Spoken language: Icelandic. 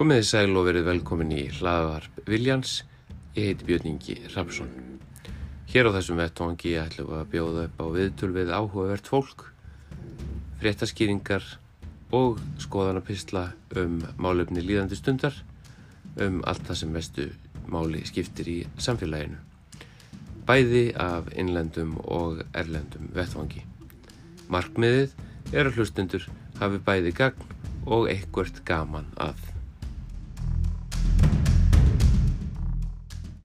Komiði sæl og verið velkomin í hlaðvarp Viljans. Ég heiti Björn Ingi Rapsson. Hér á þessum vettvangi ætlum við að bjóða upp á viðtöl við áhugavert fólk, fréttaskýringar og skoðanapistla um málefni líðandi stundar, um allt það sem mestu máli skiptir í samfélaginu. Bæði af innlendum og erlendum vettvangi. Markmiðið er að hlustundur hafi bæði gagn og eitthvert gaman að